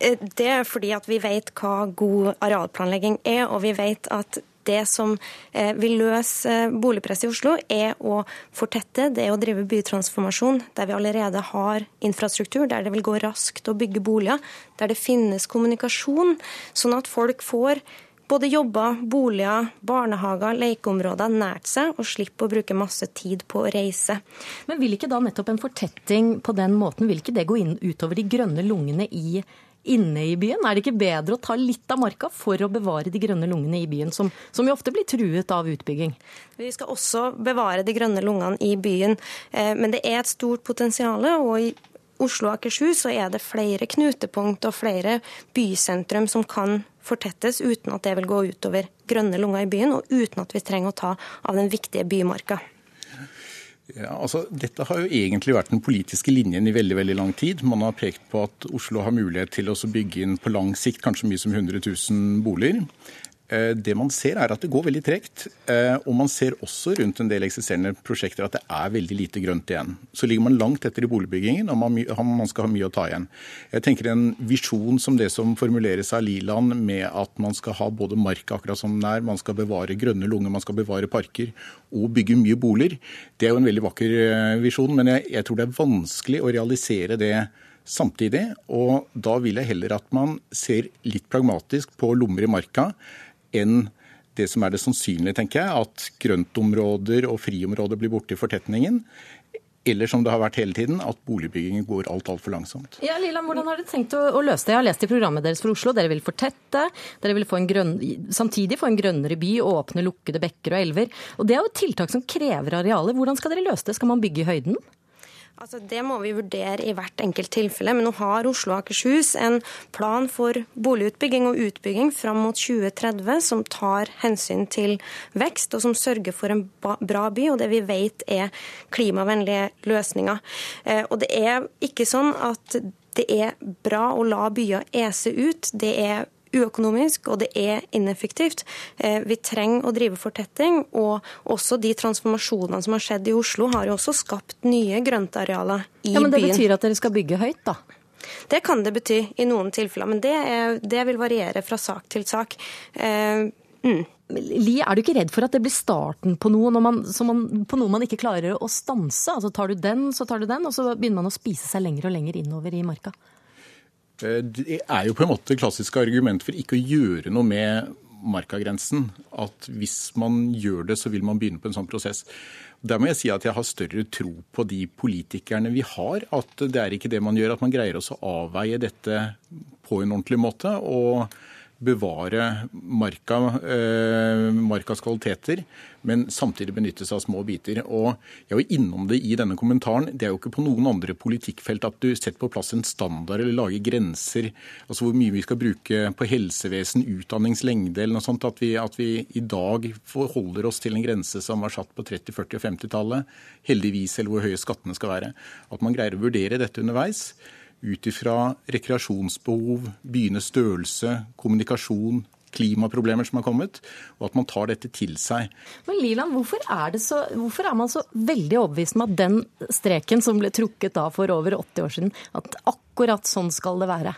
Eh, det er fordi at vi vet hva god arealplanlegging er, og vi vet at det som eh, vil løse boligpresset i Oslo, er å fortette, det er å drive bytransformasjon der vi allerede har infrastruktur, der det vil gå raskt å bygge boliger, der det finnes kommunikasjon, sånn at folk får både jobber, boliger, barnehager, lekeområder nært seg, og slipper å bruke masse tid på å reise. Men vil ikke da nettopp en fortetting på den måten, vil ikke det gå inn utover de grønne lungene i inne i byen? Er det ikke bedre å ta litt av marka for å bevare de grønne lungene i byen, som, som jo ofte blir truet av utbygging? Vi skal også bevare de grønne lungene i byen, eh, men det er et stort potensial. og i Oslo og Akershus så er det flere knutepunkt og flere bysentrum som kan fortettes uten at det vil gå utover grønne lunger i byen, og uten at vi trenger å ta av den viktige bymarka. Ja, altså, dette har jo egentlig vært den politiske linjen i veldig veldig lang tid. Man har pekt på at Oslo har mulighet til å bygge inn på lang sikt kanskje mye som 100 000 boliger. Eh, det man ser er at det går veldig tregt. Eh, og man ser også rundt en del eksisterende prosjekter at det er veldig lite grønt igjen. Så ligger man langt etter i boligbyggingen, og man skal ha mye å ta igjen. Jeg tenker en visjon som det som formuleres av Liland, med at man skal ha både mark akkurat som den er, man skal bevare grønne lunger, man skal bevare parker og bygge mye boliger, det er jo en veldig vakker eh, visjon. Men jeg, jeg tror det er vanskelig å realisere det samtidig. Og da vil jeg heller at man ser litt pragmatisk på lommer i marka enn det som er det sannsynlige, tenker jeg, at grøntområder og friområder blir borte i fortetningen. Eller som det har vært hele tiden, at boligbyggingen går alt altfor langsomt. Ja, Lila, Hvordan har dere tenkt å, å, løse det? Jeg har lest i programmet deres for Oslo. Dere vil fortette. Dere vil få grønn, samtidig få en grønnere by, og åpne lukkede bekker og elver. Og Det er jo tiltak som krever arealer. Hvordan skal dere løse det? Skal man bygge i høyden? Altså, det må vi vurdere i hvert enkelt tilfelle. Men nå har Oslo og Akershus en plan for boligutbygging og utbygging fram mot 2030 som tar hensyn til vekst, og som sørger for en bra by og det vi vet er klimavennlige løsninger. Eh, og det er ikke sånn at det er bra å la byer ese ut. Det er uøkonomisk, og det er ineffektivt. Eh, vi trenger å drive fortetting, og også de transformasjonene som har skjedd i Oslo, har jo også skapt nye grøntarealer i byen. Ja, men Det byen. betyr at dere skal bygge høyt, da? Det kan det bety i noen tilfeller, men det, er, det vil variere fra sak til sak. Eh, mm. Li, er du ikke redd for at det blir starten på noe, man, man, på noe man ikke klarer å stanse? Altså Tar du den, så tar du den, og så begynner man å spise seg lenger og lenger innover i marka? Eh, det er jo på en måte klassiske argument for ikke å gjøre noe med markagrensen. At hvis man gjør det, så vil man begynne på en sånn prosess. Der må jeg si at jeg har større tro på de politikerne vi har. At det er ikke det man gjør, at man greier også å avveie dette på en ordentlig måte. og bevare marka, eh, markas kvaliteter, men samtidig benytte seg av små biter. Og Jeg var innom det i denne kommentaren. Det er jo ikke på noen andre politikkfelt at du setter på plass en standard eller lager grenser. Altså hvor mye vi skal bruke på helsevesen, utdanningslengde eller noe sånt. At vi, at vi i dag forholder oss til en grense som var satt på 30-, 40- og 50-tallet. Heldigvis, eller hvor høye skattene skal være. At man greier å vurdere dette underveis ut ifra rekreasjonsbehov, byenes størrelse, kommunikasjon, klimaproblemer som har kommet, og at man tar dette til seg. Men Liland, hvorfor er, så, hvorfor er man så veldig overbevist om at den streken som ble trukket da for over 80 år siden, at akkurat sånn skal det være?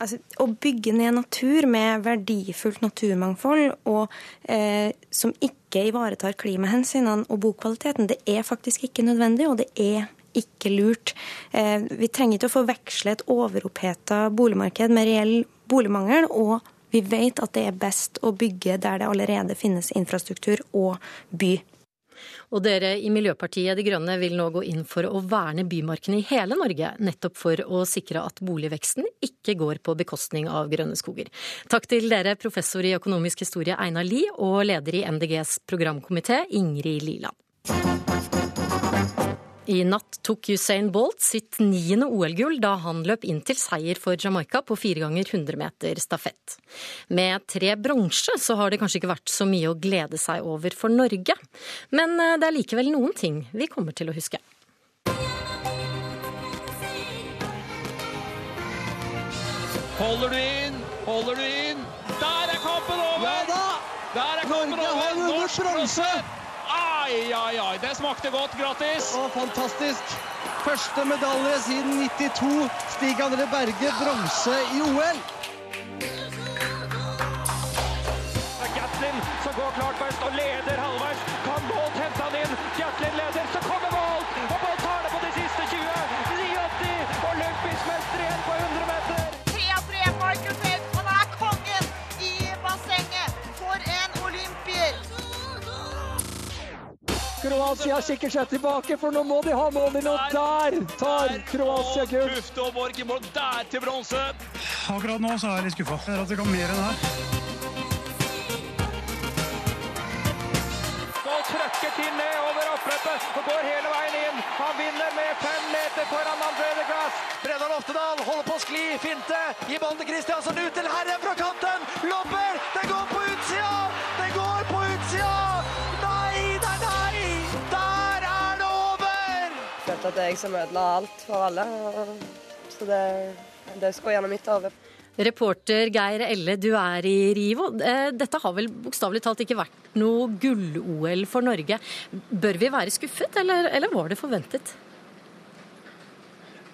Altså, å bygge ned natur med verdifullt naturmangfold og eh, som ikke ivaretar klimahensynene og bokvaliteten, det er faktisk ikke nødvendig, og det er ikke lurt. Eh, vi trenger ikke å forveksle et overoppheta boligmarked med reell boligmangel. og vi vet at det er best å bygge der det allerede finnes infrastruktur og by. Og dere i Miljøpartiet De Grønne vil nå gå inn for å verne bymarkene i hele Norge, nettopp for å sikre at boligveksten ikke går på bekostning av grønne skoger. Takk til dere, professor i økonomisk historie Einar Lie og leder i MDGs programkomité Ingrid Liland. I natt tok Usain Bolt sitt niende OL-gull da han løp inn til seier for Jamaica på fire ganger 100 meter stafett. Med tre bronse så har det kanskje ikke vært så mye å glede seg over for Norge. Men eh, det er likevel noen ting vi kommer til å huske. Holder du inn? Holder du inn? Der er kampen over! Ja da! Der er kampen Norge over! har vunnet bronse! Ai, ai, ai. Det smakte godt. Grattis. Å, fantastisk. Første medalje siden 92. Stig André Berge, bronse i OL. Kroatia kikker seg tilbake, for nå må de ha målet. Og der tar Kroatia gull. Tufte og i mål der til bronse. Akkurat nå så er jeg litt skuffa. Jeg at det kan mer enn det her. Nå trøkker til ned over oppløpet og går hele veien inn. Han vinner med fem meter foran André de Grasse. Bredal Oftedal holder på å skli, finte. Gir ballen til Kristiansen ut til Herre fra kanten. Lopper! Det går på utsida! Følte at det er jeg som ødela alt for alle. Så det, det skulle gjennom mitt hode. Reporter Geir Elle, du er i Rivo. Eh, Dette har vel bokstavelig talt ikke vært noe gull-OL for Norge. Bør vi være skuffet, eller, eller var det forventet?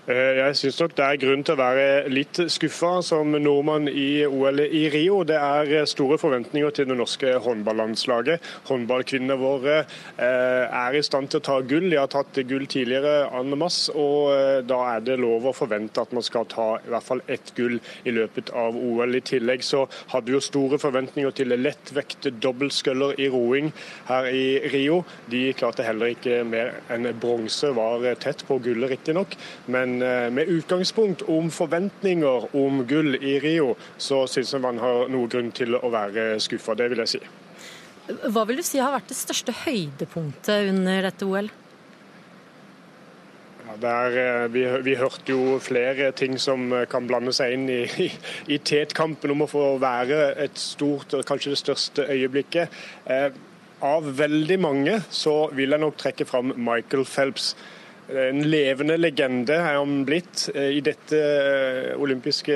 Eh, Jeg syns nok det er grunn til å være litt skuffa som nordmann i OL i Rio. Det er store forventninger til det norske håndballandslaget. Håndballkvinnene våre eh, er i stand til å ta gull. De har tatt gull tidligere en masse, og eh, da er det lov å forvente at man skal ta i hvert fall ett gull i løpet av OL. I tillegg så hadde vi jo store forventninger til lettvekt dobbeltsculler i roing her i Rio. De klarte heller ikke mer enn bronse, var tett på gullet riktignok. Men eh, med utgangspunkt om forventninger om gull i Rio, så syns jeg man har noe grunn til å være skuffa. Det vil jeg si. Hva vil du si har vært det største høydepunktet under dette OL? Der, eh, vi, vi hørte jo flere ting som eh, kan blande seg inn i, i, i tetkampen om å få være et stort, kanskje det største øyeblikket. Eh, av veldig mange så vil jeg nok trekke fram Michael Phelps. En levende legende er han blitt. Eh, I dette olympiske,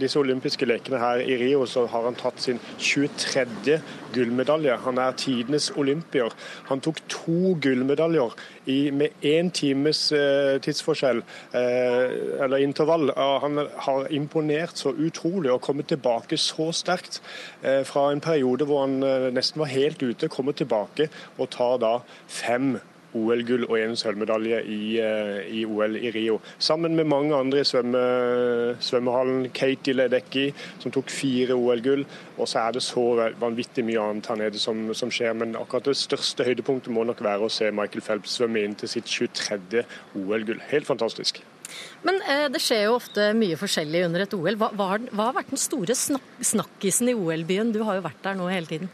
disse olympiske lekene her i Rio så har han tatt sin 23. gullmedalje. Han er tidenes olympier. Han tok to gullmedaljer i, med én times eh, tidsforskjell, eh, eller intervall. Han har imponert så utrolig og kommet tilbake så sterkt eh, fra en periode hvor han eh, nesten var helt ute. Kommer tilbake og tar da fem OL-gull og en sølvmedalje i, eh, i OL i Rio. Sammen med mange andre i svømme, svømmehallen. Katie Ledecky, som tok fire OL-gull. Og så er det så vanvittig mye annet her nede som, som skjer. Men akkurat det største høydepunktet må nok være å se Michael Phelps svømme inn til sitt 23. OL-gull. Helt fantastisk. Men eh, det skjer jo ofte mye forskjellig under et OL. Hva, hva, hva har vært den store snak snakkisen i OL-byen? Du har jo vært der nå hele tiden.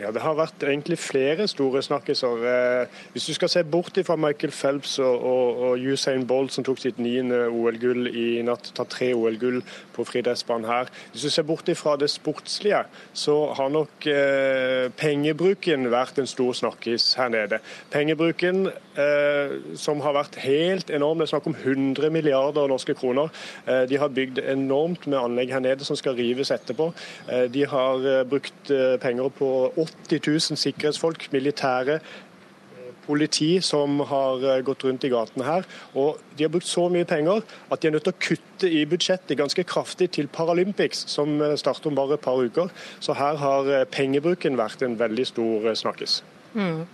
Ja, Det har vært egentlig flere store snakkiser. Eh, Hvis du skal se bort fra Michael Phelps og, og, og Usain Bolt, som tok sitt niende OL-gull i natt, tar tre OL-gull på friidrettsbanen her. Hvis du ser bort fra det sportslige, så har nok eh, pengebruken vært en stor snakkis her nede. Pengebruken eh, som har vært helt enorm, det er snakk om 100 milliarder norske kroner. Eh, de har bygd enormt med anlegg her nede som skal rives etterpå. Eh, de har eh, brukt penger på 80 000 sikkerhetsfolk, militære, eh, politi som har eh, gått rundt i gatene her. Og de har brukt så mye penger at de er nødt til å kutte i budsjettet ganske kraftig til Paralympics, som eh, starter om bare et par uker. Så her har pengebruken vært en veldig stor snakkes. Mm.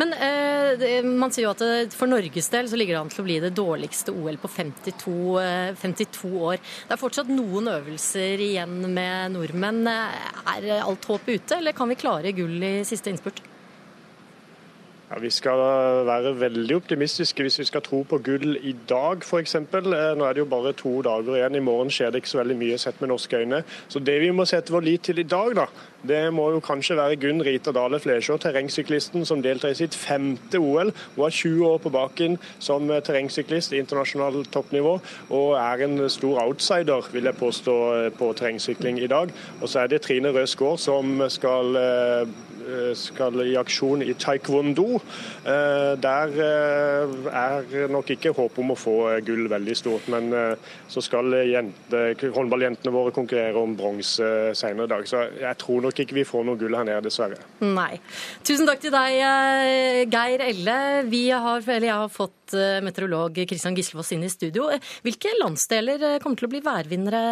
Men eh, man sier jo at det, for Norges del så ligger det an til å bli det dårligste OL på 52, eh, 52 år. Det er fortsatt noen øvelser igjen med nordmenn. Eh, Er alt håp ute, eller kan vi klare gull i siste innspurt? Ja, Vi skal være veldig optimistiske hvis vi skal tro på gull i dag f.eks. Nå er det jo bare to dager igjen. I morgen skjer det ikke så veldig mye sett med norske øyne. Så det vi må sette vår lit til i dag, da, det må jo kanskje være Gunn Rita Dale Flesjå, terrengsyklisten som deltar i sitt femte OL. Hun har 20 år på baken som terrengsyklist i internasjonalt toppnivå, og er en stor outsider, vil jeg påstå, på terrengsykling i dag. Og så er det Trine Røe Skaar som skal eh, eh, skal i aksjon i taekwondo. Eh, Der eh, er nok ikke håp om å få eh, gull veldig stort, men eh, så skal jente, håndballjentene våre konkurrere om bronse senere i dag. Så jeg tror nok ikke vi får noe gull her nede, dessverre. Nei. Tusen takk til deg, eh, Geir Elle. Vi har, eller jeg har fått eh, meteorolog Kristian Gislefoss inn i studio. Hvilke landsdeler eh, kommer til å bli værvinnere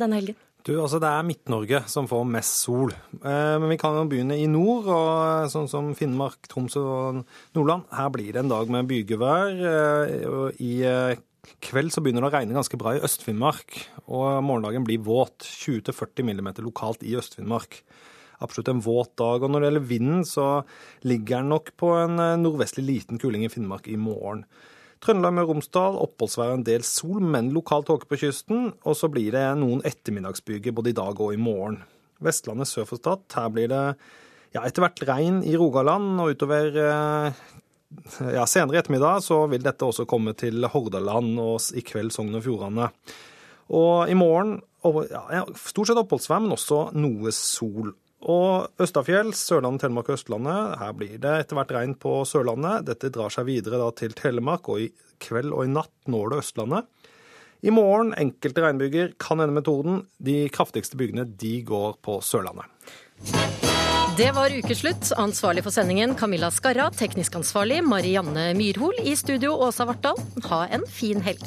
denne helgen? Du, altså Det er Midt-Norge som får mest sol. Eh, men vi kan jo begynne i nord, og eh, sånn som Finnmark, Troms og Nordland. Her blir det en dag med bygevær. Eh, I kveld så begynner det å regne ganske bra i Øst-Finnmark. Og morgendagen blir våt. 20-40 mm lokalt i Øst-Finnmark. Absolutt en våt dag. Og når det gjelder vinden, så ligger den nok på en nordvestlig liten kuling i Finnmark i morgen. Trøndelag med Romsdal, oppholdsvær og en del sol, men lokal tåke på kysten. Og så blir det noen ettermiddagsbyger både i dag og i morgen. Vestlandet sør for Stad, her blir det ja, etter hvert regn i Rogaland, og utover eh, ja, senere i ettermiddag så vil dette også komme til Hordaland og i kveld Sogn og Fjordane. Og i morgen og, ja, stort sett oppholdsvær, men også noe sol. Og Østafjells, Sørlandet, Telemark og Østlandet. Her blir det etter hvert regn på Sørlandet. Dette drar seg videre da til Telemark, og i kveld og i natt når det Østlandet. I morgen enkelte regnbyger kan ende med torden. De kraftigste bygene de går på Sørlandet. Det var ukeslutt. Ansvarlig for sendingen Camilla Skarra. Teknisk ansvarlig Marianne Myrhol. I studio Åsa Vartdal. Ha en fin helg.